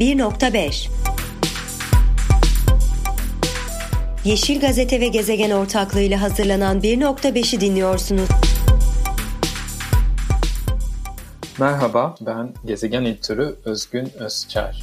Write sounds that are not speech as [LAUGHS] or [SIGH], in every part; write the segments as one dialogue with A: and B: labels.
A: 1.5 Yeşil Gazete ve Gezegen ortaklığıyla hazırlanan 1.5'i dinliyorsunuz.
B: Merhaba, ben Gezegen Editörü Özgün Özçer.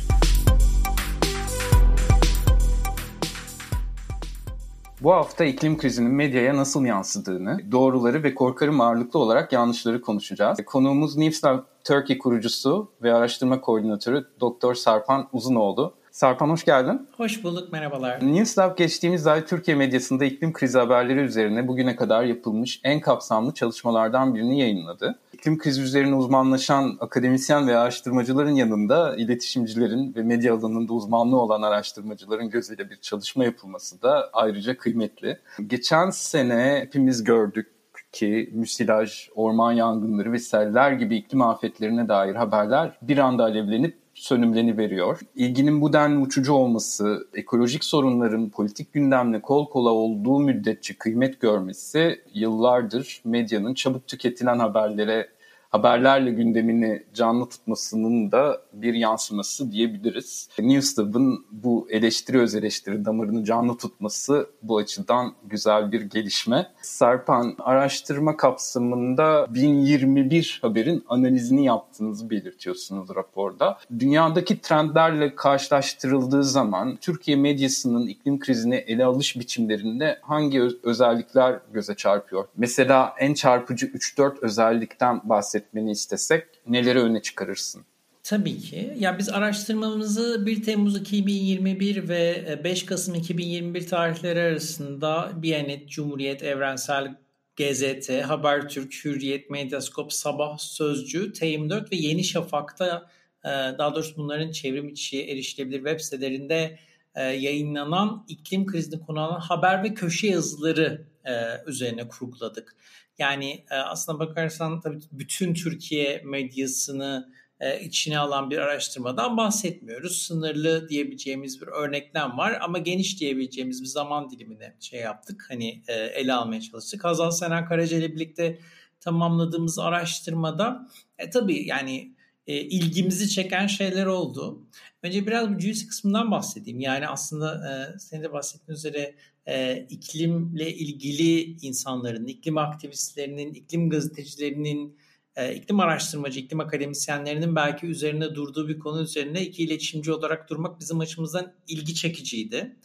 B: Bu hafta iklim krizinin medyaya nasıl yansıdığını, doğruları ve korkarım ağırlıklı olarak yanlışları konuşacağız. Konuğumuz Newslav Turkey kurucusu ve araştırma koordinatörü Doktor Sarpan Uzunoğlu. Sarpan hoş geldin.
C: Hoş bulduk, merhabalar.
B: Newslab geçtiğimiz ay Türkiye medyasında iklim krizi haberleri üzerine bugüne kadar yapılmış en kapsamlı çalışmalardan birini yayınladı. İklim krizi üzerine uzmanlaşan akademisyen ve araştırmacıların yanında iletişimcilerin ve medya alanında uzmanlığı olan araştırmacıların gözüyle bir çalışma yapılması da ayrıca kıymetli. Geçen sene hepimiz gördük ki müsilaj, orman yangınları ve seller gibi iklim afetlerine dair haberler bir anda alevlenip sönümleni veriyor. İlginin bu denli uçucu olması, ekolojik sorunların politik gündemle kol kola olduğu müddetçe kıymet görmesi yıllardır medyanın çabuk tüketilen haberlere haberlerle gündemini canlı tutmasının da bir yansıması diyebiliriz. Newstab'ın bu eleştiri öz eleştiri damarını canlı tutması bu açıdan güzel bir gelişme. Serpan araştırma kapsamında 1021 haberin analizini yaptığınızı belirtiyorsunuz raporda. Dünyadaki trendlerle karşılaştırıldığı zaman Türkiye medyasının iklim krizini ele alış biçimlerinde hangi özellikler göze çarpıyor? Mesela en çarpıcı 3-4 özellikten bahsetmek etmeni istesek neleri öne çıkarırsın?
C: Tabii ki. Ya biz araştırmamızı 1 Temmuz 2021 ve 5 Kasım 2021 tarihleri arasında Biyanet, Cumhuriyet, Evrensel GZT, Habertürk, Hürriyet, Medyaskop, Sabah, Sözcü, T24 ve Yeni Şafak'ta e, daha doğrusu bunların çevrim içi erişilebilir web sitelerinde e, yayınlanan iklim krizini konu alan haber ve köşe yazıları e, üzerine kurguladık. Yani e, aslına bakarsan tabii bütün Türkiye medyasını e, içine alan bir araştırmadan bahsetmiyoruz. Sınırlı diyebileceğimiz bir örneklem var ama geniş diyebileceğimiz bir zaman dilimine şey yaptık. Hani e, ele almaya çalıştık. Hazal Senen Karaca ile birlikte tamamladığımız araştırmada e, tabii yani e, ilgimizi çeken şeyler oldu. Önce biraz bu juicy kısmından bahsedeyim. Yani aslında e, senin de bahsettiğin üzere e, iklimle ilgili insanların, iklim aktivistlerinin, iklim gazetecilerinin, e, iklim araştırmacı, iklim akademisyenlerinin belki üzerine durduğu bir konu üzerine iki iletişimci olarak durmak bizim açımızdan ilgi çekiciydi.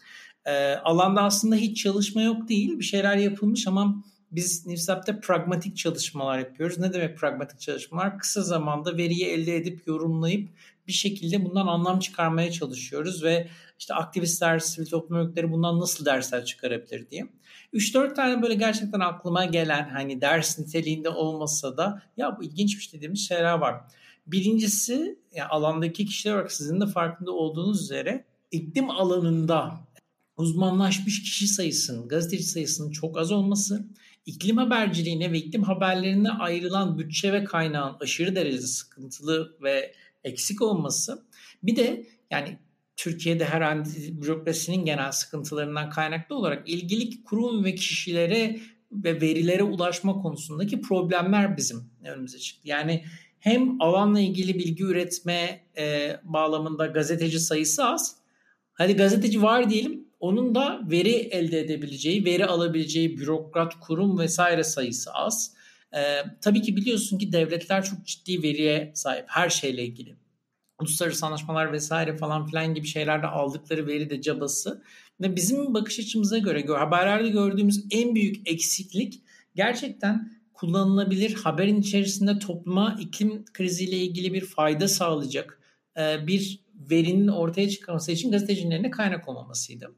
C: E, alanda aslında hiç çalışma yok değil, bir şeyler yapılmış ama biz Nifsap'ta pragmatik çalışmalar yapıyoruz. Ne demek pragmatik çalışmalar? Kısa zamanda veriyi elde edip yorumlayıp bir şekilde bundan anlam çıkarmaya çalışıyoruz ve işte aktivistler, sivil toplum örgütleri bundan nasıl dersler çıkarabilir diye. 3-4 tane böyle gerçekten aklıma gelen hani ders niteliğinde olmasa da ya bu ilginçmiş dediğimiz şeyler var. Birincisi yani alandaki kişiler olarak sizin de farkında olduğunuz üzere iklim alanında uzmanlaşmış kişi sayısının, gazeteci sayısının çok az olması, iklim haberciliğine ve iklim haberlerine ayrılan bütçe ve kaynağın aşırı derecede sıkıntılı ve eksik olması. Bir de yani Türkiye'de herhangi bürokrasinin genel sıkıntılarından kaynaklı olarak ilgili kurum ve kişilere ve verilere ulaşma konusundaki problemler bizim önümüze çıktı. Yani hem alanla ilgili bilgi üretme e, bağlamında gazeteci sayısı az. Hadi gazeteci var diyelim. Onun da veri elde edebileceği, veri alabileceği bürokrat, kurum vesaire sayısı az. E, tabii ki biliyorsun ki devletler çok ciddi veriye sahip her şeyle ilgili. Uluslararası anlaşmalar vesaire falan filan gibi şeylerde aldıkları veri de cabası. Ve bizim bakış açımıza göre haberlerde gördüğümüz en büyük eksiklik gerçekten kullanılabilir haberin içerisinde topluma iklim kriziyle ilgili bir fayda sağlayacak bir verinin ortaya çıkması için gazetecilerin kaynak olmamasıydı.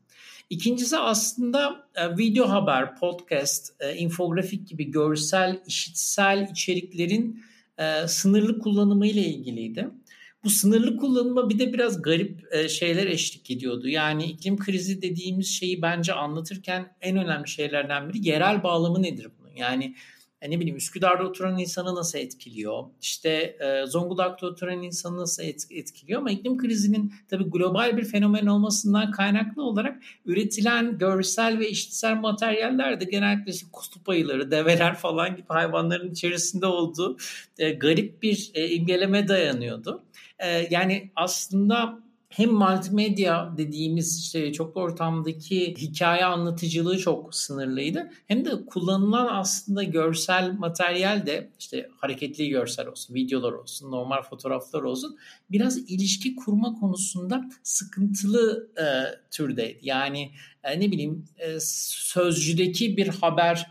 C: İkincisi aslında e, video haber, podcast, e, infografik gibi görsel, işitsel içeriklerin e, sınırlı kullanımı ile ilgiliydi. Bu sınırlı kullanıma bir de biraz garip şeyler eşlik ediyordu. Yani iklim krizi dediğimiz şeyi bence anlatırken en önemli şeylerden biri yerel bağlamı nedir bunun? Yani ne bileyim Üsküdar'da oturan insanı nasıl etkiliyor? İşte e, Zonguldak'ta oturan insanı nasıl etkiliyor? Ama iklim krizinin tabii global bir fenomen olmasından kaynaklı olarak üretilen görsel ve işitsel materyaller de genellikle işte kutup ayıları, develer falan gibi hayvanların içerisinde olduğu e, garip bir e, imgeleme dayanıyordu. E, yani aslında hem multimedya dediğimiz işte çok ortamdaki hikaye anlatıcılığı çok sınırlıydı. Hem de kullanılan aslında görsel materyal de işte hareketli görsel olsun, videolar olsun, normal fotoğraflar olsun biraz ilişki kurma konusunda sıkıntılı e, türdeydi. Yani e, ne bileyim e, sözcüdeki bir haber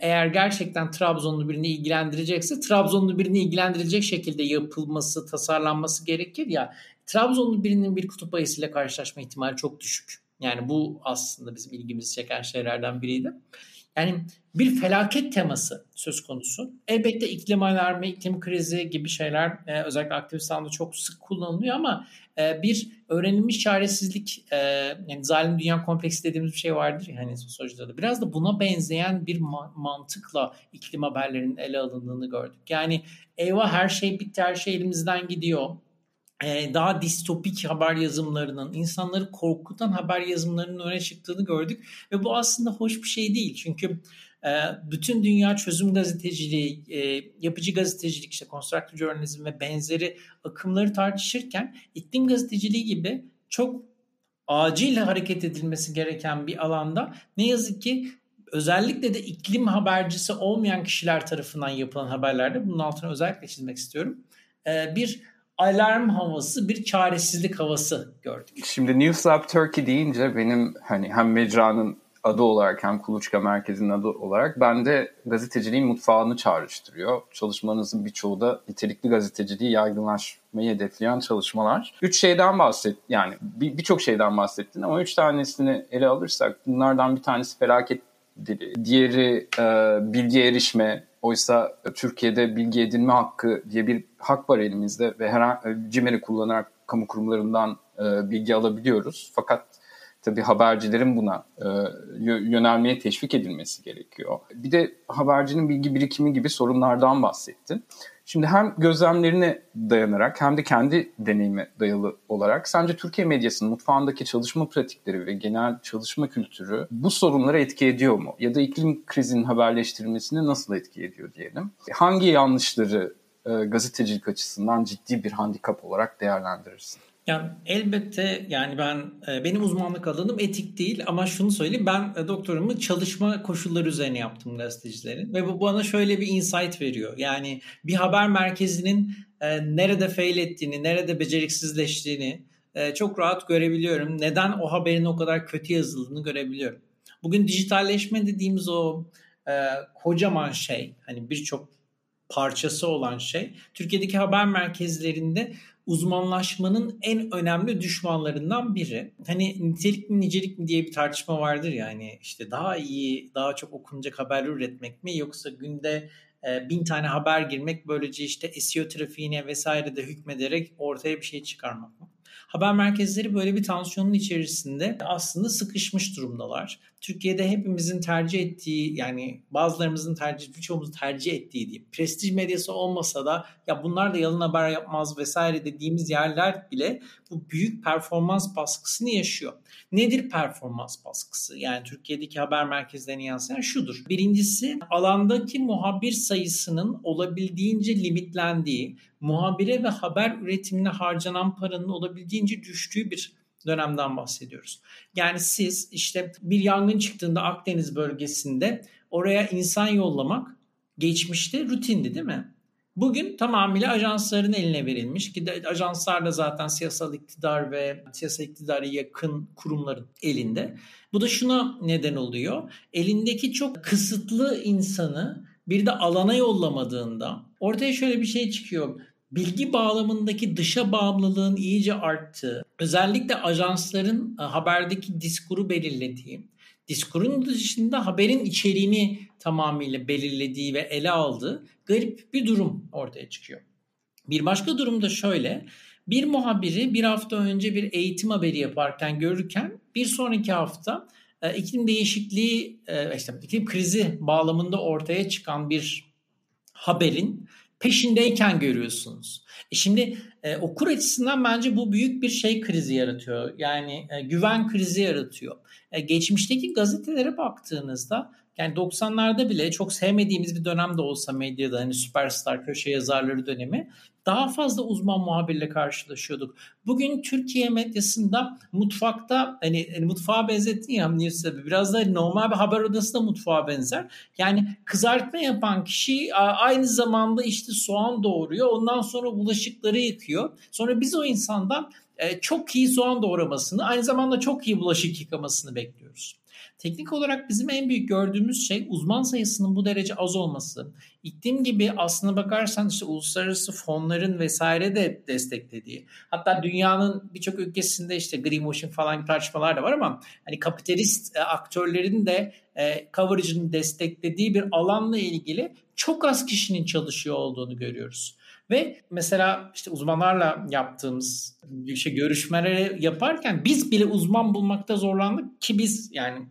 C: eğer gerçekten Trabzonlu birini ilgilendirecekse Trabzonlu birini ilgilendirecek şekilde yapılması, tasarlanması gerekir ya. Trabzonlu birinin bir kutup ayısıyla karşılaşma ihtimali çok düşük. Yani bu aslında bizim ilgimizi çeken şeylerden biriydi. Yani bir felaket teması söz konusu. Elbette iklim alarmı, iklim krizi gibi şeyler e, özellikle aktivist alanda çok sık kullanılıyor ama e, bir öğrenilmiş çaresizlik, e, yani zalim dünya kompleksi dediğimiz bir şey vardır ya hani sosyolojide de. Biraz da buna benzeyen bir ma- mantıkla iklim haberlerinin ele alındığını gördük. Yani eyvah her şey bitti, her şey elimizden gidiyor daha distopik haber yazımlarının, insanları korkutan haber yazımlarının öne çıktığını gördük. Ve bu aslında hoş bir şey değil. Çünkü e, bütün dünya çözüm gazeteciliği, e, yapıcı gazetecilik, işte constructive journalism ve benzeri akımları tartışırken iklim gazeteciliği gibi çok acil hareket edilmesi gereken bir alanda ne yazık ki özellikle de iklim habercisi olmayan kişiler tarafından yapılan haberlerde bunun altını özellikle çizmek istiyorum. Bir alarm havası, bir çaresizlik havası gördük.
B: Şimdi News Lab Turkey deyince benim hani hem mecranın adı olarak hem Kuluçka Merkezi'nin adı olarak bende gazeteciliğin mutfağını çağrıştırıyor. Çalışmanızın birçoğu da nitelikli gazeteciliği yaygınlaşmayı hedefleyen çalışmalar. Üç şeyden bahset, yani birçok bir şeyden bahsettin ama üç tanesini ele alırsak bunlardan bir tanesi felaket diğeri e, bilgi erişme, Oysa Türkiye'de bilgi edinme hakkı diye bir hak var elimizde ve her CİMER'i kullanarak kamu kurumlarından e, bilgi alabiliyoruz. Fakat tabii habercilerin buna e, yönelmeye teşvik edilmesi gerekiyor. Bir de habercinin bilgi birikimi gibi sorunlardan bahsettin. Şimdi hem gözlemlerine dayanarak hem de kendi deneyime dayalı olarak sence Türkiye medyasının mutfağındaki çalışma pratikleri ve genel çalışma kültürü bu sorunlara etki ediyor mu? Ya da iklim krizinin haberleştirilmesine nasıl etki ediyor diyelim? Hangi yanlışları e, gazetecilik açısından ciddi bir handikap olarak değerlendirirsin?
C: Yani elbette yani ben e, benim uzmanlık alanım etik değil ama şunu söyleyeyim ben e, doktorumu çalışma koşulları üzerine yaptım gazetecilerin ve bu bana şöyle bir insight veriyor. Yani bir haber merkezinin e, nerede fail ettiğini, nerede beceriksizleştiğini çok rahat görebiliyorum. Neden o haberin o kadar kötü yazıldığını görebiliyorum. Bugün dijitalleşme dediğimiz o kocaman şey hani birçok parçası olan şey Türkiye'deki haber merkezlerinde uzmanlaşmanın en önemli düşmanlarından biri. Hani nitelik mi nicelik mi diye bir tartışma vardır ya hani işte daha iyi, daha çok okunacak haber üretmek mi yoksa günde e, bin tane haber girmek böylece işte SEO trafiğine vesaire de hükmederek ortaya bir şey çıkarmak mı? Haber merkezleri böyle bir tansiyonun içerisinde aslında sıkışmış durumdalar. Türkiye'de hepimizin tercih ettiği yani bazılarımızın tercih, birçoğumuzun tercih ettiği diye prestij medyası olmasa da ya bunlar da yalın haber yapmaz vesaire dediğimiz yerler bile bu büyük performans baskısını yaşıyor. Nedir performans baskısı? Yani Türkiye'deki haber merkezlerine yansıyan şudur. Birincisi alandaki muhabir sayısının olabildiğince limitlendiği, muhabire ve haber üretimine harcanan paranın olabildiğince düştüğü bir dönemden bahsediyoruz. Yani siz işte bir yangın çıktığında Akdeniz bölgesinde oraya insan yollamak geçmişte rutindi değil mi? Bugün tamamıyla ajansların eline verilmiş ki de ajanslar da zaten siyasal iktidar ve siyasal iktidara yakın kurumların elinde. Bu da şuna neden oluyor. Elindeki çok kısıtlı insanı bir de alana yollamadığında ortaya şöyle bir şey çıkıyor bilgi bağlamındaki dışa bağımlılığın iyice arttığı, özellikle ajansların e, haberdeki diskuru belirlediği, diskurun dışında haberin içeriğini tamamıyla belirlediği ve ele aldığı garip bir durum ortaya çıkıyor. Bir başka durum da şöyle. Bir muhabiri bir hafta önce bir eğitim haberi yaparken görürken bir sonraki hafta e, iklim değişikliği, e, işte iklim krizi bağlamında ortaya çıkan bir haberin peşindeyken görüyorsunuz. E şimdi e, okur açısından bence bu büyük bir şey krizi yaratıyor. Yani e, güven krizi yaratıyor. E, geçmişteki gazetelere baktığınızda Yani 90'larda bile çok sevmediğimiz bir dönem de olsa medyada hani süperstar köşe yazarları dönemi daha fazla uzman muhabirle karşılaşıyorduk. Bugün Türkiye medyasında mutfakta hani, hani mutfağa benzettin ya biraz da normal bir haber odası da mutfağa benzer. Yani kızartma yapan kişi aynı zamanda işte soğan doğuruyor. Ondan sonra bulaşıkları yıkıyor. Sonra biz o insandan e, çok iyi soğan doğramasını aynı zamanda çok iyi bulaşık yıkamasını bekliyoruz. Teknik olarak bizim en büyük gördüğümüz şey uzman sayısının bu derece az olması. İklim gibi aslına bakarsan işte uluslararası fonların vesaire de desteklediği. Hatta dünyanın birçok ülkesinde işte greenwashing falan tartışmalar da var ama hani kapitalist e, aktörlerin de e, coverage'ını desteklediği bir alanla ilgili çok az kişinin çalışıyor olduğunu görüyoruz. Ve mesela işte uzmanlarla yaptığımız işte görüşmeleri yaparken biz bile uzman bulmakta zorlandık ki biz yani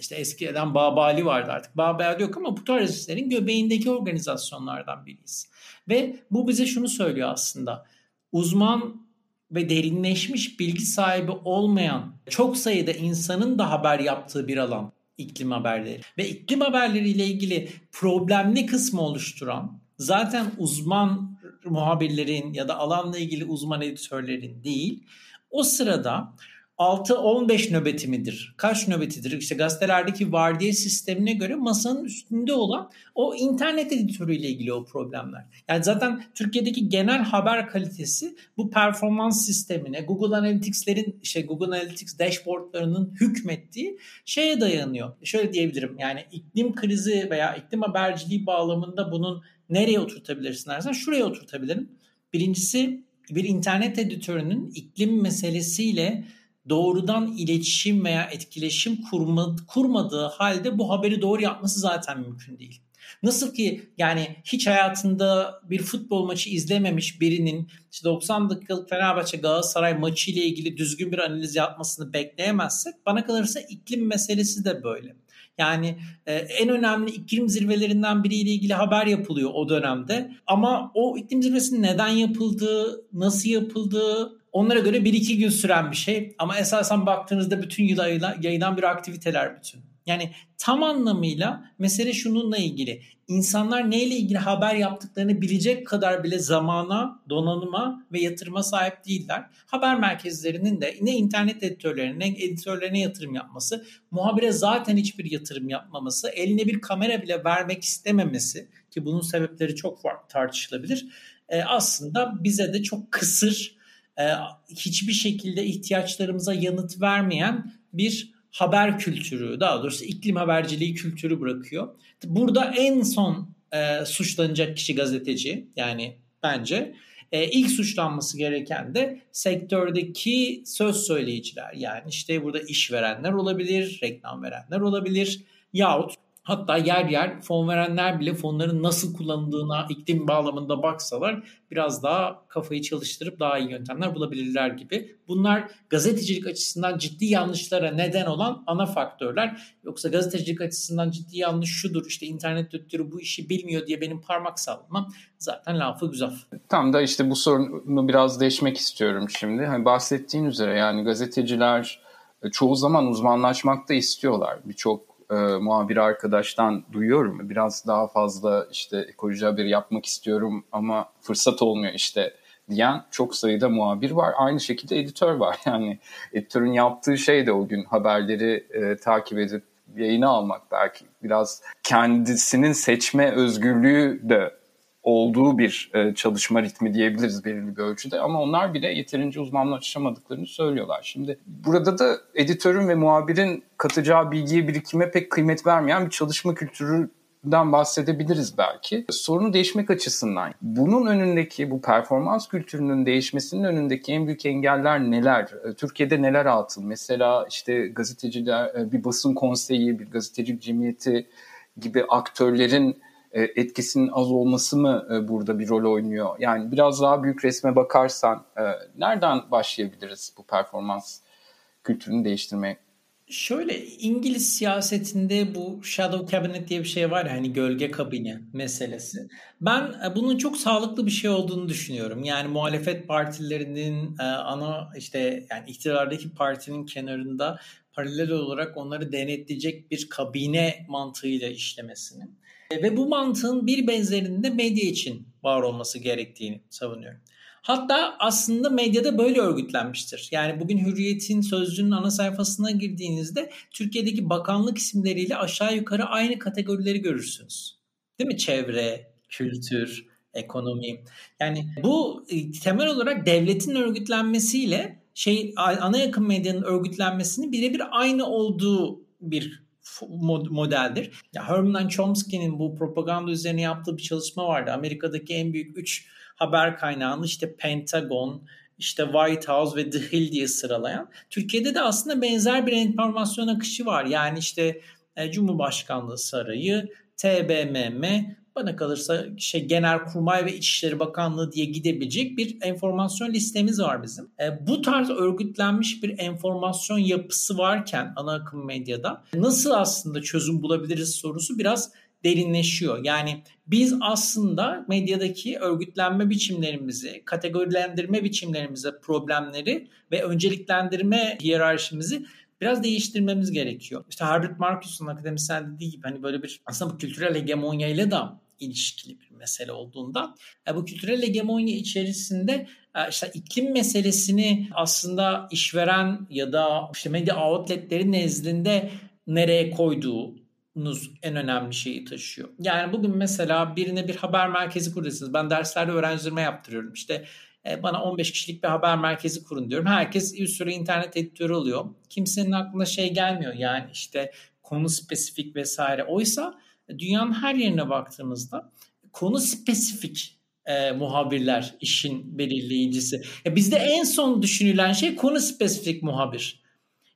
C: işte eskiden Babali vardı artık. Babali yok ama bu tarz işlerin göbeğindeki organizasyonlardan biriyiz. Ve bu bize şunu söylüyor aslında. Uzman ve derinleşmiş bilgi sahibi olmayan çok sayıda insanın da haber yaptığı bir alan iklim haberleri. Ve iklim haberleri ile ilgili problemli kısmı oluşturan zaten uzman muhabirlerin ya da alanla ilgili uzman editörlerin değil. O sırada 6-15 nöbeti midir? Kaç nöbetidir? İşte gazetelerdeki vardiya sistemine göre masanın üstünde olan o internet editörüyle ilgili o problemler. Yani zaten Türkiye'deki genel haber kalitesi bu performans sistemine, Google Analytics'lerin işte Google Analytics dashboardlarının hükmettiği şeye dayanıyor. Şöyle diyebilirim yani iklim krizi veya iklim haberciliği bağlamında bunun nereye oturtabilirsin dersen şuraya oturtabilirim. Birincisi bir internet editörünün iklim meselesiyle doğrudan iletişim veya etkileşim kurma, kurmadığı halde bu haberi doğru yapması zaten mümkün değil. Nasıl ki yani hiç hayatında bir futbol maçı izlememiş birinin işte 90 dakikalık Fenerbahçe Galatasaray maçı ile ilgili düzgün bir analiz yapmasını bekleyemezsek bana kalırsa iklim meselesi de böyle. Yani e, en önemli iklim zirvelerinden biriyle ilgili haber yapılıyor o dönemde. Ama o iklim zirvesinin neden yapıldığı, nasıl yapıldığı, onlara göre 1-2 gün süren bir şey. Ama esasen baktığınızda bütün yıl yayılan bir aktiviteler bütün. Yani tam anlamıyla mesele şununla ilgili. İnsanlar neyle ilgili haber yaptıklarını bilecek kadar bile zamana, donanıma ve yatırıma sahip değiller. Haber merkezlerinin de ne internet editörlerine ne editörlerine yatırım yapması, muhabire zaten hiçbir yatırım yapmaması, eline bir kamera bile vermek istememesi ki bunun sebepleri çok farklı tartışılabilir. E, aslında bize de çok kısır, hiçbir şekilde ihtiyaçlarımıza yanıt vermeyen bir haber kültürü, daha doğrusu iklim haberciliği kültürü bırakıyor. Burada en son e, suçlanacak kişi gazeteci yani bence. E, ilk suçlanması gereken de sektördeki söz söyleyiciler. Yani işte burada işverenler olabilir, reklam verenler olabilir yahut Hatta yer yer fon verenler bile fonların nasıl kullanıldığına iklim bağlamında baksalar biraz daha kafayı çalıştırıp daha iyi yöntemler bulabilirler gibi. Bunlar gazetecilik açısından ciddi yanlışlara neden olan ana faktörler. Yoksa gazetecilik açısından ciddi yanlış şudur işte internet editörü bu işi bilmiyor diye benim parmak sallamam zaten lafı güzel.
B: Tam da işte bu sorunu biraz değişmek istiyorum şimdi. Hani bahsettiğin üzere yani gazeteciler e, çoğu zaman uzmanlaşmak da istiyorlar. Birçok e, muhabir arkadaştan duyuyorum. Biraz daha fazla işte ekoloji haberi yapmak istiyorum ama fırsat olmuyor işte diyen çok sayıda muhabir var. Aynı şekilde editör var. [LAUGHS] Yani editörün yaptığı şey de o gün haberleri e, takip edip yayına almak belki biraz kendisinin seçme özgürlüğü de olduğu bir e, çalışma ritmi diyebiliriz belirli bir ölçüde ama onlar bile yeterince uzmanlaşamadıklarını söylüyorlar. Şimdi burada da editörün ve muhabirin katacağı bilgiye birikime pek kıymet vermeyen bir çalışma kültüründen bahsedebiliriz belki. Sorunu değişmek açısından bunun önündeki bu performans kültürünün değişmesinin önündeki en büyük engeller neler? E, Türkiye'de neler atıl? Mesela işte gazeteciler, e, bir basın konseyi, bir gazetecilik cemiyeti gibi aktörlerin etkisinin az olması mı e, burada bir rol oynuyor? Yani biraz daha büyük resme bakarsan e, nereden başlayabiliriz bu performans kültürünü değiştirmeye?
C: Şöyle İngiliz siyasetinde bu shadow cabinet diye bir şey var ya hani gölge kabine meselesi. Ben bunun çok sağlıklı bir şey olduğunu düşünüyorum. Yani muhalefet partilerinin ana işte yani iktidardaki partinin kenarında paralel olarak onları denetleyecek bir kabine mantığıyla işlemesini e, ve bu mantığın bir benzerinde medya için var olması gerektiğini savunuyorum. Hatta aslında medyada böyle örgütlenmiştir. Yani bugün Hürriyet'in sözcüğünün ana sayfasına girdiğinizde Türkiye'deki bakanlık isimleriyle aşağı yukarı aynı kategorileri görürsünüz. Değil mi? Çevre, kültür, ekonomi. Yani bu e, temel olarak devletin örgütlenmesiyle şey ana yakın medyanın örgütlenmesinin birebir aynı olduğu bir modeldir. Ya Herman Chomsky'nin bu propaganda üzerine yaptığı bir çalışma vardı. Amerika'daki en büyük 3 haber kaynağını işte Pentagon, işte White House ve The Hill diye sıralayan. Türkiye'de de aslında benzer bir enformasyon akışı var. Yani işte e, Cumhurbaşkanlığı Sarayı, TBMM, bana kalırsa şey Genelkurmay ve İçişleri Bakanlığı diye gidebilecek bir enformasyon listemiz var bizim. E, bu tarz örgütlenmiş bir enformasyon yapısı varken ana akım medyada nasıl aslında çözüm bulabiliriz sorusu biraz derinleşiyor. Yani biz aslında medyadaki örgütlenme biçimlerimizi, kategorilendirme biçimlerimizi, problemleri ve önceliklendirme hiyerarşimizi biraz değiştirmemiz gerekiyor. İşte Herbert Marcus'un akademisyen dediği gibi hani böyle bir aslında bu kültürel hegemonya ile de ilişkili bir mesele olduğunda e, bu kültürel hegemonya içerisinde e, işte iklim meselesini aslında işveren ya da işte medya outletleri nezdinde nereye koyduğunuz en önemli şeyi taşıyor. Yani bugün mesela birine bir haber merkezi kuruyorsunuz. Ben derslerde öğrencilerime yaptırıyorum. İşte e, bana 15 kişilik bir haber merkezi kurun diyorum. Herkes bir sürü internet editörü oluyor. Kimsenin aklına şey gelmiyor yani işte konu spesifik vesaire. Oysa dünyanın her yerine baktığımızda konu spesifik e, muhabirler işin belirleyicisi. E, bizde en son düşünülen şey konu spesifik muhabir.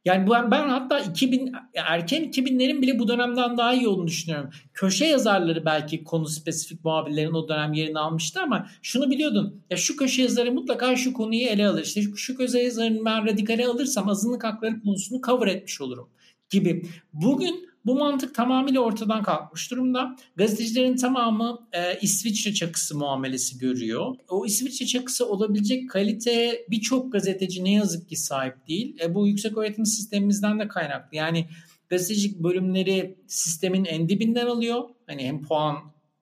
C: Yani ben, ben hatta 2000 erken 2000'lerin bile bu dönemden daha iyi olduğunu düşünüyorum. Köşe yazarları belki konu spesifik muhabirlerin o dönem yerini almıştı ama şunu biliyordun. Ya şu köşe yazarı mutlaka şu konuyu ele alır. İşte şu, şu köşe yazarını ben radikale alırsam azınlık hakları konusunu cover etmiş olurum gibi. Bugün bu mantık tamamıyla ortadan kalkmış durumda. Gazetecilerin tamamı e, İsviçre çakısı muamelesi görüyor. O İsviçre çakısı olabilecek kaliteye birçok gazeteci ne yazık ki sahip değil. E, bu yüksek öğretim sistemimizden de kaynaklı. Yani gazetecilik bölümleri sistemin en dibinden alıyor. Hani hem puan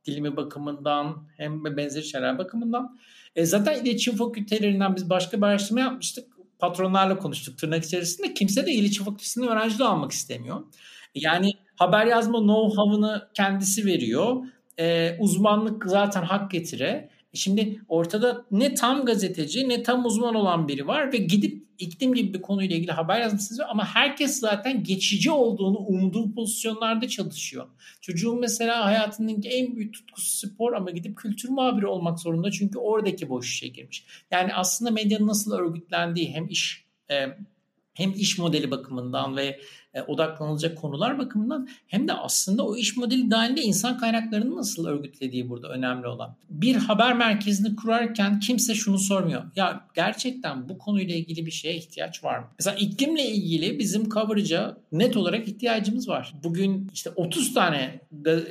C: dilimi bakımından hem benzeri şeyler bakımından. E, zaten iletişim fakültelerinden biz başka bir araştırma yapmıştık. Patronlarla konuştuk tırnak içerisinde. Kimse de iletişim fakültesinde öğrenci almak istemiyor. Yani haber yazma know-how'ını kendisi veriyor. Ee, uzmanlık zaten hak getire. Şimdi ortada ne tam gazeteci ne tam uzman olan biri var ve gidip iklim gibi bir konuyla ilgili haber yazmışsınız ama herkes zaten geçici olduğunu umduğu pozisyonlarda çalışıyor. Çocuğun mesela hayatının en büyük tutkusu spor ama gidip kültür muhabiri olmak zorunda çünkü oradaki boş işe girmiş. Yani aslında medyanın nasıl örgütlendiği hem iş e, hem iş modeli bakımından ve e, odaklanılacak konular bakımından hem de aslında o iş modeli dahilinde insan kaynaklarını nasıl örgütlediği burada önemli olan. Bir haber merkezini kurarken kimse şunu sormuyor. Ya gerçekten bu konuyla ilgili bir şeye ihtiyaç var mı? Mesela iklimle ilgili bizim coverage'a net olarak ihtiyacımız var. Bugün işte 30 tane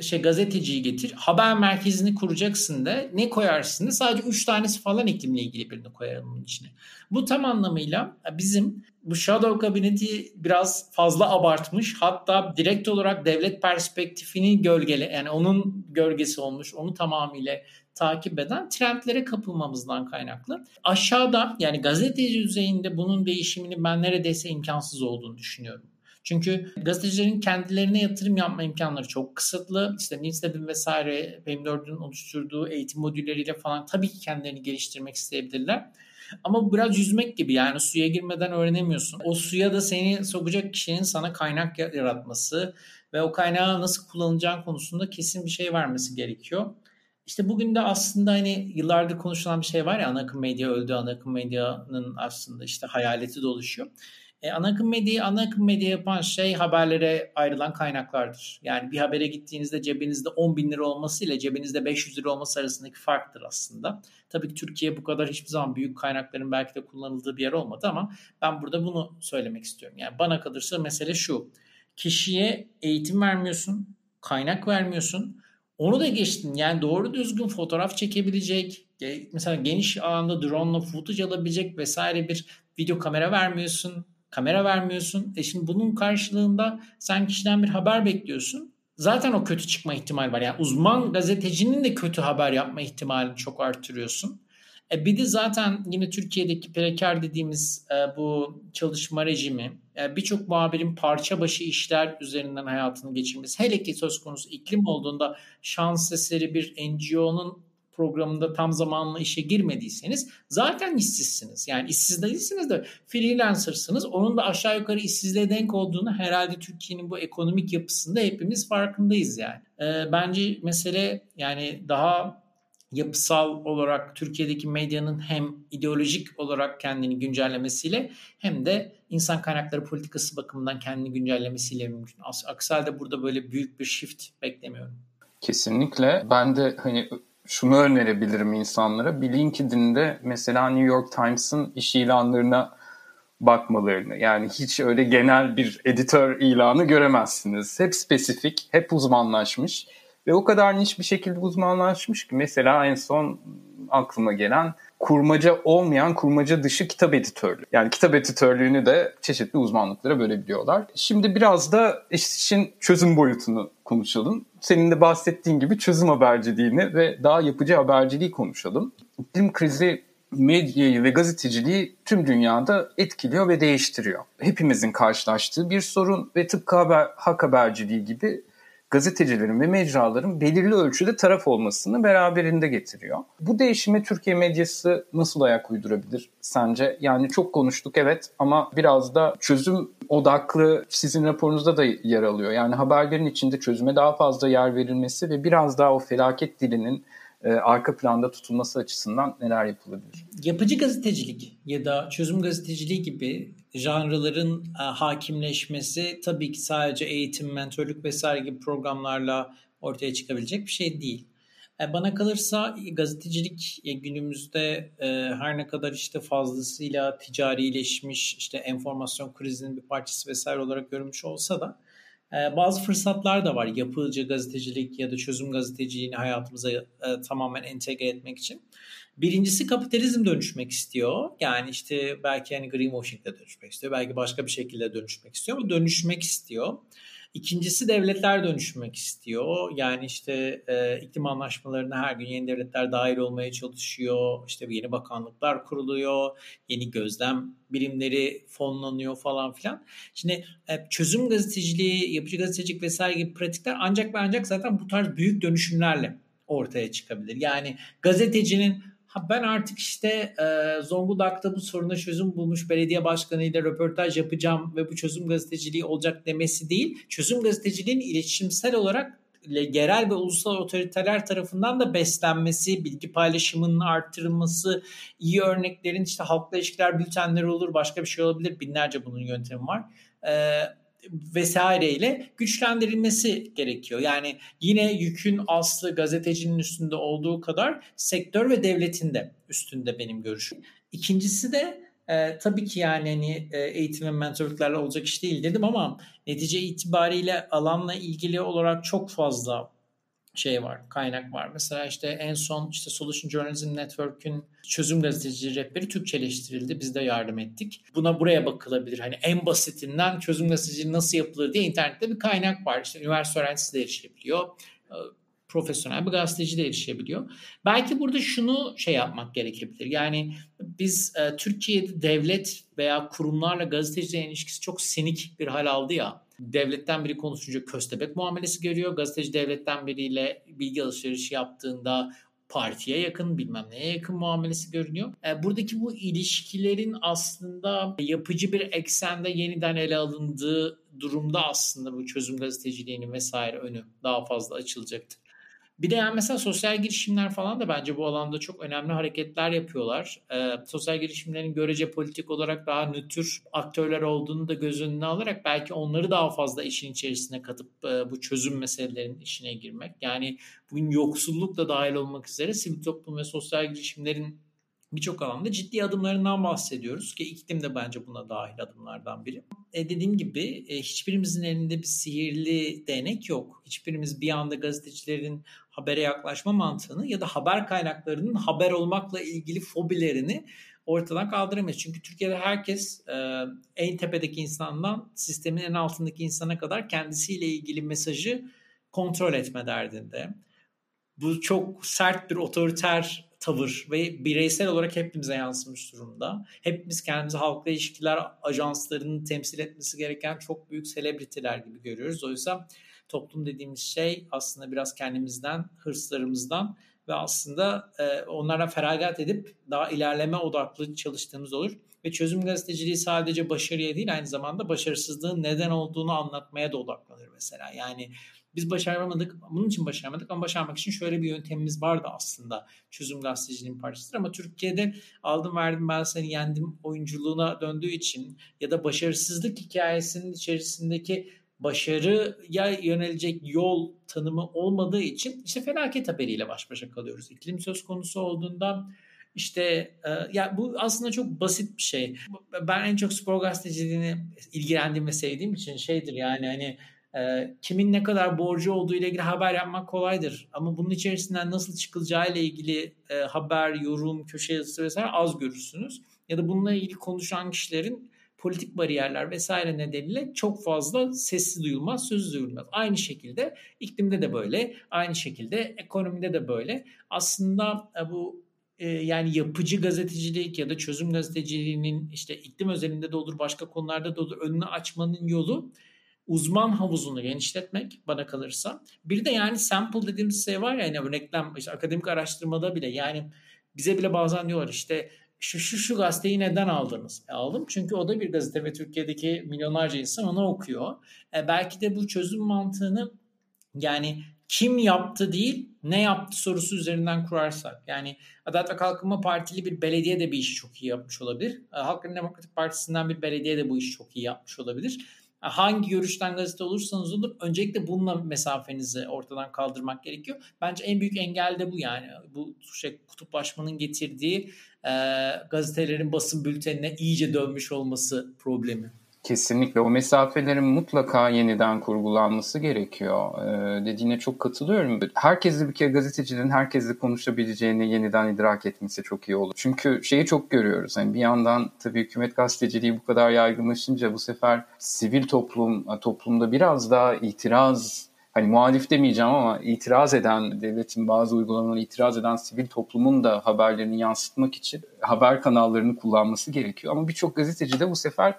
C: şey gazeteciyi getir. Haber merkezini kuracaksın da ne koyarsın da sadece 3 tanesi falan iklimle ilgili birini koyalım içine. Bu tam anlamıyla bizim bu shadow kabineti biraz fazla abartmış. Hatta direkt olarak devlet perspektifini gölgele yani onun gölgesi olmuş. Onu tamamıyla takip eden trendlere kapılmamızdan kaynaklı. Aşağıda yani gazeteci düzeyinde bunun değişimini ben neredeyse imkansız olduğunu düşünüyorum. Çünkü gazetecilerin kendilerine yatırım yapma imkanları çok kısıtlı. İşte Newstab'in vesaire PM4'ün oluşturduğu eğitim modülleriyle falan tabii ki kendilerini geliştirmek isteyebilirler. Ama biraz yüzmek gibi yani suya girmeden öğrenemiyorsun. O suya da seni sokacak kişinin sana kaynak yaratması ve o kaynağı nasıl kullanacağın konusunda kesin bir şey vermesi gerekiyor. İşte bugün de aslında hani yıllardır konuşulan bir şey var ya ana akım medya öldü, ana akım medyanın aslında işte hayaleti doluşuyor. E, ana akım medyayı ana akım medya yapan şey haberlere ayrılan kaynaklardır. Yani bir habere gittiğinizde cebinizde 10 bin lira olması ile cebinizde 500 lira olması arasındaki farktır aslında. Tabii ki Türkiye bu kadar hiçbir zaman büyük kaynakların belki de kullanıldığı bir yer olmadı ama ben burada bunu söylemek istiyorum. Yani bana kalırsa mesele şu. Kişiye eğitim vermiyorsun, kaynak vermiyorsun. Onu da geçtin. Yani doğru düzgün fotoğraf çekebilecek, mesela geniş alanda drone ile footage alabilecek vesaire bir video kamera vermiyorsun kamera vermiyorsun. E şimdi bunun karşılığında sen kişiden bir haber bekliyorsun. Zaten o kötü çıkma ihtimali var. Yani uzman gazetecinin de kötü haber yapma ihtimalini çok artırıyorsun. E bir de zaten yine Türkiye'deki preker dediğimiz e, bu çalışma rejimi e, birçok muhabirin parça başı işler üzerinden hayatını geçirmesi hele ki söz konusu iklim olduğunda şans eseri bir NGO'nun programında tam zamanlı işe girmediyseniz zaten işsizsiniz. Yani işsiz değilsiniz de freelancersınız. Onun da aşağı yukarı işsizliğe denk olduğunu herhalde Türkiye'nin bu ekonomik yapısında hepimiz farkındayız yani. E, bence mesele yani daha yapısal olarak Türkiye'deki medyanın hem ideolojik olarak kendini güncellemesiyle hem de insan kaynakları politikası bakımından kendini güncellemesiyle mümkün. Aksi halde burada böyle büyük bir shift beklemiyorum.
B: Kesinlikle. Ben de hani şunu önerebilirim insanlara. Bir LinkedIn'de mesela New York Times'ın iş ilanlarına bakmalarını. Yani hiç öyle genel bir editör ilanı göremezsiniz. Hep spesifik, hep uzmanlaşmış ve o kadar niş bir şekilde uzmanlaşmış ki mesela en son aklıma gelen kurmaca olmayan kurmaca dışı kitap editörlüğü. Yani kitap editörlüğünü de çeşitli uzmanlıklara bölebiliyorlar. Şimdi biraz da işin çözüm boyutunu konuşalım. Senin de bahsettiğin gibi çözüm haberciliğini ve daha yapıcı haberciliği konuşalım. İklim krizi medyayı ve gazeteciliği tüm dünyada etkiliyor ve değiştiriyor. Hepimizin karşılaştığı bir sorun ve tıpkı haber, hak haberciliği gibi gazetecilerin ve mecraların belirli ölçüde taraf olmasını beraberinde getiriyor. Bu değişime Türkiye medyası nasıl ayak uydurabilir sence? Yani çok konuştuk evet ama biraz da çözüm odaklı sizin raporunuzda da yer alıyor. Yani haberlerin içinde çözüme daha fazla yer verilmesi ve biraz daha o felaket dilinin e, arka planda tutulması açısından neler yapılabilir?
C: Yapıcı gazetecilik ya da çözüm gazeteciliği gibi janrların e, hakimleşmesi tabii ki sadece eğitim, mentorluk vesaire gibi programlarla ortaya çıkabilecek bir şey değil. E, bana kalırsa gazetecilik e, günümüzde e, her ne kadar işte fazlasıyla ticarileşmiş, işte enformasyon krizinin bir parçası vesaire olarak görülmüş olsa da ee, bazı fırsatlar da var yapıcı gazetecilik ya da çözüm gazeteciliğini hayatımıza e, tamamen entegre etmek için. Birincisi kapitalizm dönüşmek istiyor. Yani işte belki hani greenwashing'de dönüşmek istiyor. Belki başka bir şekilde dönüşmek istiyor ama dönüşmek istiyor. İkincisi devletler dönüşmek istiyor. Yani işte e, iklim anlaşmalarına her gün yeni devletler dahil olmaya çalışıyor. İşte yeni bakanlıklar kuruluyor. Yeni gözlem birimleri fonlanıyor falan filan. Şimdi e, çözüm gazeteciliği, yapıcı gazetecilik vesaire gibi pratikler ancak ve ancak zaten bu tarz büyük dönüşümlerle ortaya çıkabilir. Yani gazetecinin Ha ben artık işte e, Zonguldak'ta bu soruna çözüm bulmuş belediye başkanıyla röportaj yapacağım ve bu çözüm gazeteciliği olacak demesi değil. Çözüm gazeteciliğin iletişimsel olarak yerel ve ulusal otoriteler tarafından da beslenmesi, bilgi paylaşımının arttırılması, iyi örneklerin işte halkla ilişkiler bültenleri olur, başka bir şey olabilir. Binlerce bunun yöntemi var. Ee, vesaireyle güçlendirilmesi gerekiyor. Yani yine yükün aslı gazetecinin üstünde olduğu kadar sektör ve devletin de üstünde benim görüşüm. İkincisi de e, tabii ki yani hani e, eğitim ve mentorluklarla olacak iş değil dedim ama netice itibariyle alanla ilgili olarak çok fazla şey var, kaynak var. Mesela işte en son işte Solution Journalism Network'ün çözüm gazeteci rehberi Türkçeleştirildi. Biz de yardım ettik. Buna buraya bakılabilir. Hani en basitinden çözüm gazeteciliği nasıl yapılır diye internette bir kaynak var. İşte üniversite öğrencisi de erişebiliyor. Ee, profesyonel bir gazeteci de erişebiliyor. Belki burada şunu şey yapmak gerekebilir. Yani biz e, Türkiye'de devlet veya kurumlarla gazetecilerin ilişkisi çok senik bir hal aldı ya devletten biri konuşunca köstebek muamelesi görüyor. Gazeteci devletten biriyle bilgi alışverişi yaptığında partiye yakın bilmem neye yakın muamelesi görünüyor. E, buradaki bu ilişkilerin aslında yapıcı bir eksende yeniden ele alındığı durumda aslında bu çözüm gazeteciliğinin vesaire önü daha fazla açılacaktır. Bir de yani mesela sosyal girişimler falan da bence bu alanda çok önemli hareketler yapıyorlar. Ee, sosyal girişimlerin görece politik olarak daha nötr aktörler olduğunu da göz önüne alarak belki onları daha fazla işin içerisine katıp e, bu çözüm meselelerinin işine girmek. Yani bugün yoksulluk da dahil olmak üzere sivil toplum ve sosyal girişimlerin birçok alanda ciddi adımlarından bahsediyoruz ki iklim de bence buna dahil adımlardan biri. E dediğim gibi e, hiçbirimizin elinde bir sihirli değnek yok. Hiçbirimiz bir anda gazetecilerin habere yaklaşma mantığını ya da haber kaynaklarının haber olmakla ilgili fobilerini ortadan kaldıramayız. Çünkü Türkiye'de herkes e, en tepedeki insandan sistemin en altındaki insana kadar kendisiyle ilgili mesajı kontrol etme derdinde. Bu çok sert bir otoriter tavır ve bireysel olarak hepimize yansımış durumda. Hepimiz kendimizi halkla ilişkiler ajanslarının temsil etmesi gereken çok büyük selebritiler gibi görüyoruz. Oysa toplum dediğimiz şey aslında biraz kendimizden, hırslarımızdan ve aslında e, onlara feragat edip daha ilerleme odaklı çalıştığımız olur. Ve çözüm gazeteciliği sadece başarıya değil aynı zamanda başarısızlığın neden olduğunu anlatmaya da odaklanır mesela. Yani biz başaramadık, bunun için başaramadık ama başarmak için şöyle bir yöntemimiz vardı aslında çözüm gazeteciliğinin parçasıdır. Ama Türkiye'de aldım verdim ben seni yendim oyunculuğuna döndüğü için ya da başarısızlık hikayesinin içerisindeki başarıya yönelecek yol tanımı olmadığı için işte felaket haberiyle baş başa kalıyoruz. İklim söz konusu olduğunda işte e, ya bu aslında çok basit bir şey. Ben en çok spor gazeteciliğini ilgilendiğim ve sevdiğim için şeydir yani hani e, kimin ne kadar borcu olduğu ile ilgili haber yapmak kolaydır. Ama bunun içerisinden nasıl çıkılacağı ile ilgili e, haber, yorum, köşe yazısı vesaire az görürsünüz. Ya da bununla ilgili konuşan kişilerin politik bariyerler vesaire nedeniyle çok fazla sessiz duyulmaz, sözü duyulmaz. Aynı şekilde iklimde de böyle, aynı şekilde ekonomide de böyle. Aslında e, bu e, yani yapıcı gazetecilik ya da çözüm gazeteciliğinin işte iklim özelinde de olur, başka konularda da olur önünü açmanın yolu uzman havuzunu genişletmek bana kalırsa. Bir de yani sample dediğimiz şey var ya yani örneklem işte akademik araştırmada bile yani bize bile bazen diyorlar işte şu şu şu gazeteyi neden aldınız? E aldım çünkü o da bir gazete ve Türkiye'deki milyonlarca insan onu okuyor. E belki de bu çözüm mantığını yani kim yaptı değil ne yaptı sorusu üzerinden kurarsak. Yani Adalet ve Kalkınma Partili bir belediye de bir işi çok iyi yapmış olabilir. E, Halk Demokratik Partisi'nden bir belediye de bu işi çok iyi yapmış olabilir hangi görüşten gazete olursanız olur öncelikle bununla mesafenizi ortadan kaldırmak gerekiyor. Bence en büyük engel de bu yani. Bu şey, kutuplaşmanın getirdiği e, gazetelerin basın bültenine iyice dönmüş olması problemi.
B: Kesinlikle o mesafelerin mutlaka yeniden kurgulanması gerekiyor. Ee, dediğine çok katılıyorum. Herkesle bir kere gazetecinin herkesle konuşabileceğini yeniden idrak etmesi çok iyi olur. Çünkü şeyi çok görüyoruz. Yani bir yandan tabii hükümet gazeteciliği bu kadar yaygınlaşınca bu sefer sivil toplum toplumda biraz daha itiraz hani muhalif demeyeceğim ama itiraz eden, devletin bazı uygulamalarına itiraz eden sivil toplumun da haberlerini yansıtmak için haber kanallarını kullanması gerekiyor. Ama birçok gazeteci de bu sefer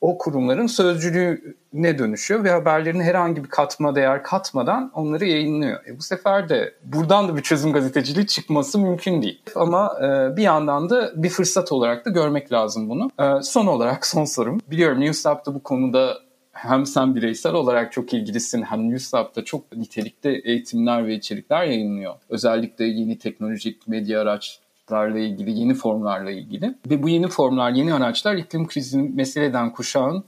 B: o kurumların sözcülüğüne dönüşüyor ve haberlerini herhangi bir katma değer katmadan onları yayınlıyor. E bu sefer de buradan da bir çözüm gazeteciliği çıkması mümkün değil. Ama e, bir yandan da bir fırsat olarak da görmek lazım bunu. E, son olarak son sorum. Biliyorum Newslab'da bu konuda hem sen bireysel olarak çok ilgilisin hem Newslab'da çok nitelikte eğitimler ve içerikler yayınlıyor. Özellikle yeni teknolojik medya araç araçlarla ilgili, yeni formlarla ilgili. Ve bu yeni formlar, yeni araçlar iklim krizini meseleden kuşağın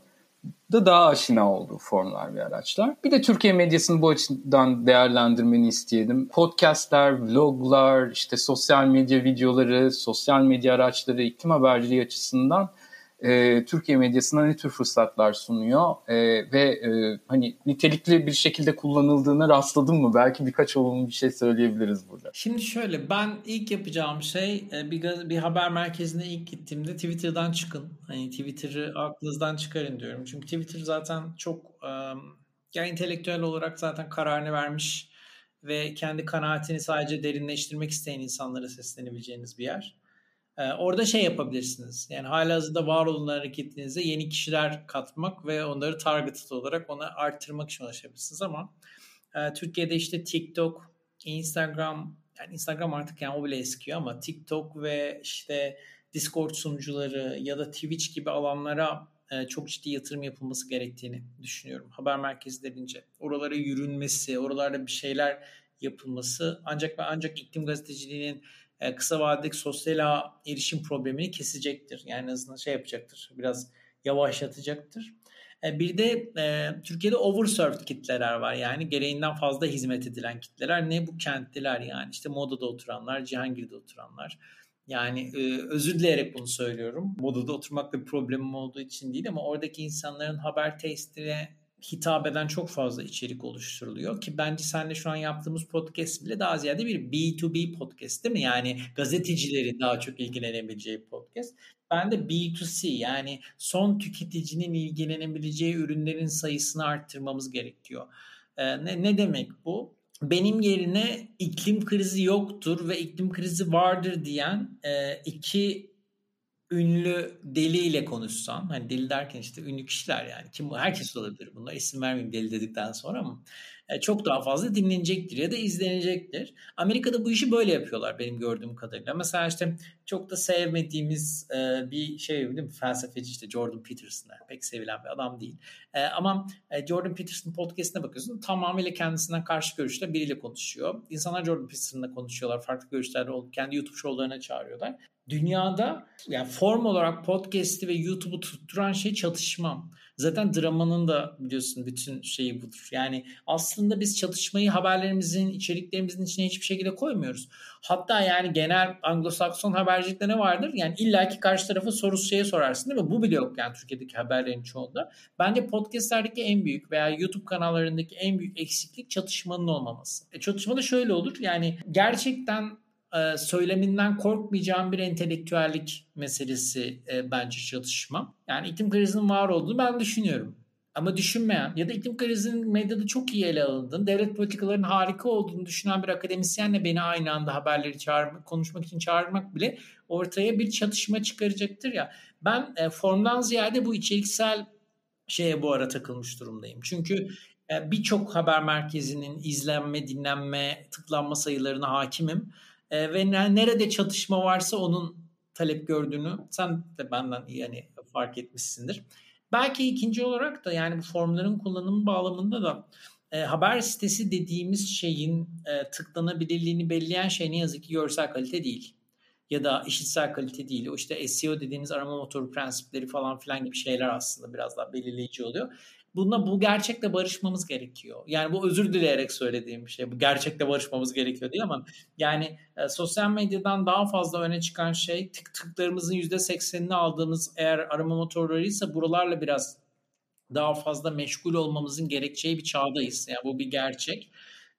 B: da daha aşina olduğu formlar ve araçlar. Bir de Türkiye medyasını bu açıdan değerlendirmeni isteyelim. Podcastler, vloglar, işte sosyal medya videoları, sosyal medya araçları iklim haberciliği açısından e, Türkiye medyasına ne tür fırsatlar sunuyor e, ve e, hani nitelikli bir şekilde kullanıldığına rastladın mı? Belki birkaç olumlu bir şey söyleyebiliriz burada.
C: Şimdi şöyle ben ilk yapacağım şey e, bir, bir haber merkezine ilk gittiğimde Twitter'dan çıkın. Hani Twitter'ı aklınızdan çıkarın diyorum. Çünkü Twitter zaten çok yani entelektüel olarak zaten kararını vermiş ve kendi kanaatini sadece derinleştirmek isteyen insanlara seslenebileceğiniz bir yer. Ee, orada şey yapabilirsiniz. Yani hala hazırda var olan hareketinize yeni kişiler katmak ve onları targeted olarak ona arttırmak için ulaşabilirsiniz ama e, Türkiye'de işte TikTok, Instagram yani Instagram artık yani o bile eskiyor ama TikTok ve işte Discord sunucuları ya da Twitch gibi alanlara e, çok ciddi yatırım yapılması gerektiğini düşünüyorum. Haber merkezlerince. Oralara yürünmesi, oralarda bir şeyler yapılması ancak ve ancak iklim gazeteciliğinin e, kısa vadedeki sosyal ağ erişim problemini kesecektir. Yani en azından şey yapacaktır. Biraz yavaşlatacaktır. E, bir de e, Türkiye'de overserved kitleler var. Yani gereğinden fazla hizmet edilen kitleler. Ne bu kentliler yani işte Moda'da oturanlar, Cihangir'de oturanlar. Yani e, özür dileyerek bunu söylüyorum. Moda'da oturmakta bir problemim olduğu için değil ama oradaki insanların haber testine hitap eden çok fazla içerik oluşturuluyor ki bence senle şu an yaptığımız podcast bile daha ziyade bir B2B podcast değil mi? Yani gazetecilerin daha çok ilgilenebileceği podcast. Ben de B2C yani son tüketicinin ilgilenebileceği ürünlerin sayısını arttırmamız gerekiyor. Ee, ne, ne demek bu? Benim yerine iklim krizi yoktur ve iklim krizi vardır diyen e, iki ünlü deliyle konuşsan hani deli derken işte ünlü kişiler yani kim herkes olabilir bunlar isim vermeyeyim deli dedikten sonra ama e, çok daha fazla dinlenecektir ya da izlenecektir. Amerika'da bu işi böyle yapıyorlar benim gördüğüm kadarıyla. Mesela işte çok da sevmediğimiz e, bir şey değil mi? Felsefeci işte Jordan Peterson pek sevilen bir adam değil. E, ama Jordan Peterson podcastine bakıyorsun tamamıyla kendisinden karşı görüşte biriyle konuşuyor. İnsanlar Jordan Peterson'la konuşuyorlar. Farklı görüşlerde kendi YouTube şovlarına çağırıyorlar. Dünyada yani form olarak podcast'i ve YouTube'u tutturan şey çatışma. Zaten dramanın da biliyorsun bütün şeyi budur. Yani aslında biz çatışmayı haberlerimizin, içeriklerimizin içine hiçbir şekilde koymuyoruz. Hatta yani genel Anglo-Sakson habercilikte ne vardır? Yani illaki karşı tarafa soru şeye sorarsın değil mi? Bu bile yok yani Türkiye'deki haberlerin çoğunda. Bence podcastlerdeki en büyük veya YouTube kanallarındaki en büyük eksiklik çatışmanın olmaması. E, çatışma da şöyle olur. Yani gerçekten e, söyleminden korkmayacağım bir entelektüellik meselesi e, bence çatışma. Yani iklim krizinin var olduğunu ben düşünüyorum. Ama düşünmeyen ya da iklim krizinin medyada çok iyi ele alındığını, devlet politikalarının harika olduğunu düşünen bir akademisyenle beni aynı anda haberleri çağırmak, konuşmak için çağırmak bile ortaya bir çatışma çıkaracaktır ya. Ben e, formdan ziyade bu içeriksel şeye bu ara takılmış durumdayım. Çünkü e, birçok haber merkezinin izlenme, dinlenme, tıklanma sayılarına hakimim. E, ve nerede çatışma varsa onun talep gördüğünü sen de benden yani fark etmişsindir. Belki ikinci olarak da yani bu formların kullanımı bağlamında da e, haber sitesi dediğimiz şeyin e, tıklanabilirliğini belirleyen şey ne yazık ki görsel kalite değil. Ya da işitsel kalite değil. O işte SEO dediğimiz arama motoru prensipleri falan filan gibi şeyler aslında biraz daha belirleyici oluyor. Bununla bu gerçekle barışmamız gerekiyor. Yani bu özür dileyerek söylediğim bir şey. Bu gerçekle barışmamız gerekiyor diye ama yani e, sosyal medyadan daha fazla öne çıkan şey tık tıklarımızın %80'ini aldığımız eğer arama motorlarıysa buralarla biraz daha fazla meşgul olmamızın gerekeceği bir çağdayız. Yani bu bir gerçek.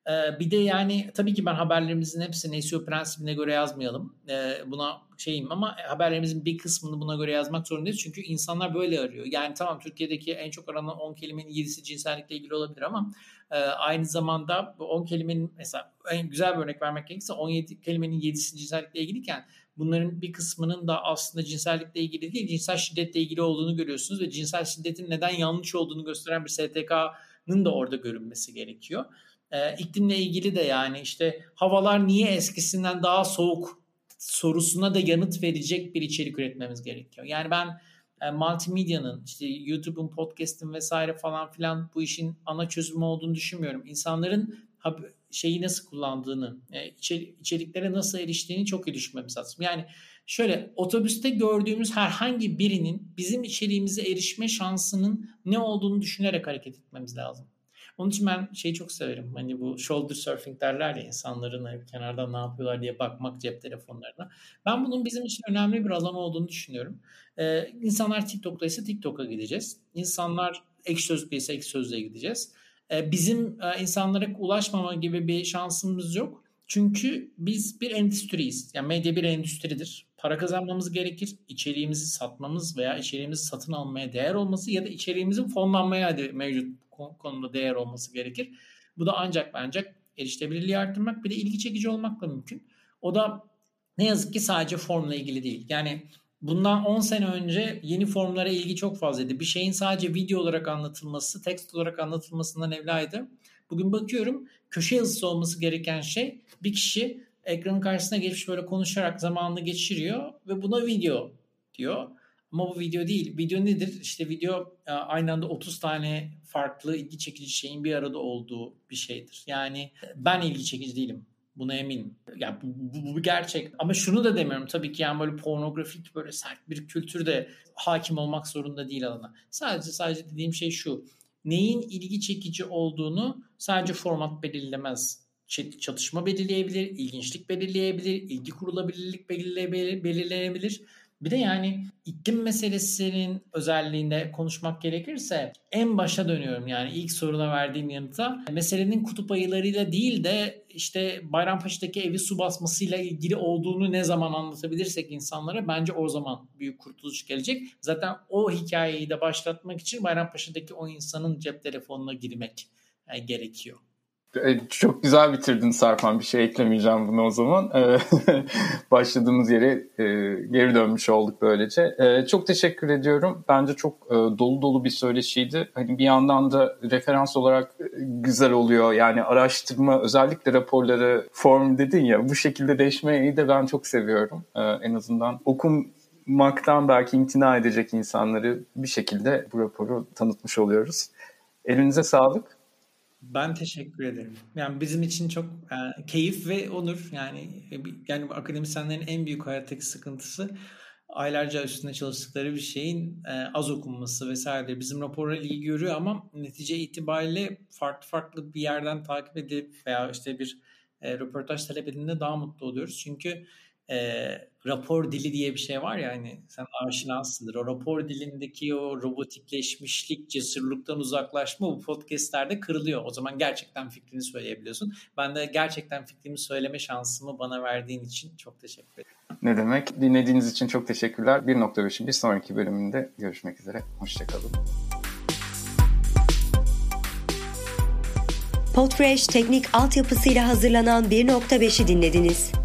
C: Ee, bir de yani tabii ki ben haberlerimizin hepsini SEO prensibine göre yazmayalım. Ee, buna şeyim ama haberlerimizin bir kısmını buna göre yazmak zorundayız. Çünkü insanlar böyle arıyor. Yani tamam Türkiye'deki en çok aranan 10 kelimenin 7'si cinsellikle ilgili olabilir ama e, aynı zamanda bu 10 kelimenin mesela en güzel bir örnek vermek gerekirse 17 kelimenin 7'si cinsellikle ilgiliyken bunların bir kısmının da aslında cinsellikle ilgili değil cinsel şiddetle ilgili olduğunu görüyorsunuz ve cinsel şiddetin neden yanlış olduğunu gösteren bir STK'nın da orada görünmesi gerekiyor. E, iklimle ilgili de yani işte havalar niye eskisinden daha soğuk sorusuna da yanıt verecek bir içerik üretmemiz gerekiyor. Yani ben e, multimedyanın işte YouTube'un, podcast'in vesaire falan filan bu işin ana çözümü olduğunu düşünmüyorum. İnsanların şeyi nasıl kullandığını, e, içeriklere nasıl eriştiğini çok iyi düşünmemiz lazım. Yani şöyle otobüste gördüğümüz herhangi birinin bizim içeriğimize erişme şansının ne olduğunu düşünerek hareket etmemiz lazım. Onun için ben şeyi çok severim. Hani bu shoulder surfing derler ya insanların hani kenardan ne yapıyorlar diye bakmak cep telefonlarına. Ben bunun bizim için önemli bir alan olduğunu düşünüyorum. Ee, insanlar TikTok'ta ise TikTok'a gideceğiz. İnsanlar ek sözlükte ise ek sözlüğe gideceğiz. Ee, bizim e, insanlara ulaşmama gibi bir şansımız yok. Çünkü biz bir endüstriyiz. Yani medya bir endüstridir. Para kazanmamız gerekir. İçeriğimizi satmamız veya içeriğimizi satın almaya değer olması ya da içeriğimizin fonlanmaya mevcut konumda değer olması gerekir. Bu da ancak ancak erişilebilirliği arttırmak bir de ilgi çekici olmakla mümkün. O da ne yazık ki sadece formla ilgili değil. Yani bundan 10 sene önce yeni formlara ilgi çok fazlaydı. Bir şeyin sadece video olarak anlatılması, tekst olarak anlatılmasından evlaydı. Bugün bakıyorum köşe yazısı olması gereken şey bir kişi ekranın karşısına geçmiş böyle konuşarak zamanını geçiriyor ve buna video diyor. Ama bu video değil. Video nedir? İşte video e, aynı anda 30 tane farklı ilgi çekici şeyin bir arada olduğu bir şeydir. Yani ben ilgi çekici değilim. Buna eminim. Yani bu, bu, bu gerçek. Ama şunu da demiyorum tabii ki yani böyle pornografik böyle sert bir kültür de hakim olmak zorunda değil alana. Sadece sadece dediğim şey şu. Neyin ilgi çekici olduğunu sadece format belirlemez. Çatışma belirleyebilir, ilginçlik belirleyebilir, ilgi kurulabilirlik belirleyebilir Bir de yani iklim meselesinin özelliğinde konuşmak gerekirse en başa dönüyorum yani ilk soruna verdiğim yanıta. Meselenin kutup ayılarıyla değil de işte Bayrampaşa'daki evi su basmasıyla ilgili olduğunu ne zaman anlatabilirsek insanlara bence o zaman büyük kurtuluş gelecek. Zaten o hikayeyi de başlatmak için Bayrampaşa'daki o insanın cep telefonuna girmek e, gerekiyor.
B: E, çok güzel bitirdin Sarpan. Bir şey eklemeyeceğim bunu o zaman. E, [LAUGHS] başladığımız yere e, geri dönmüş olduk böylece. Çok teşekkür ediyorum. Bence çok dolu dolu bir söyleşiydi. Hani bir yandan da referans olarak güzel oluyor. Yani araştırma özellikle raporları form dedin ya bu şekilde değişmeyi de ben çok seviyorum. En azından okumaktan belki imtina edecek insanları bir şekilde bu raporu tanıtmış oluyoruz. Elinize sağlık.
C: Ben teşekkür ederim. Yani bizim için çok e, keyif ve onur. Yani e, yani akademisyenlerin en büyük hayattaki sıkıntısı aylarca üstünde çalıştıkları bir şeyin e, az okunması vesaire. Bizim raporla ilgi görüyor ama netice itibariyle farklı farklı bir yerden takip edip veya işte bir e, röportaj talep edildiğinde daha mutlu oluyoruz. Çünkü e, rapor dili diye bir şey var ya hani sen aşinasındır. O rapor dilindeki o robotikleşmişlik, cesurluktan uzaklaşma bu podcastlerde kırılıyor. O zaman gerçekten fikrini söyleyebiliyorsun. Ben de gerçekten fikrimi söyleme şansımı bana verdiğin için çok teşekkür ederim.
B: Ne demek? Dinlediğiniz için çok teşekkürler. 1.5'in bir sonraki bölümünde görüşmek üzere. Hoşçakalın.
A: Podfresh teknik altyapısıyla hazırlanan 1.5'i dinlediniz.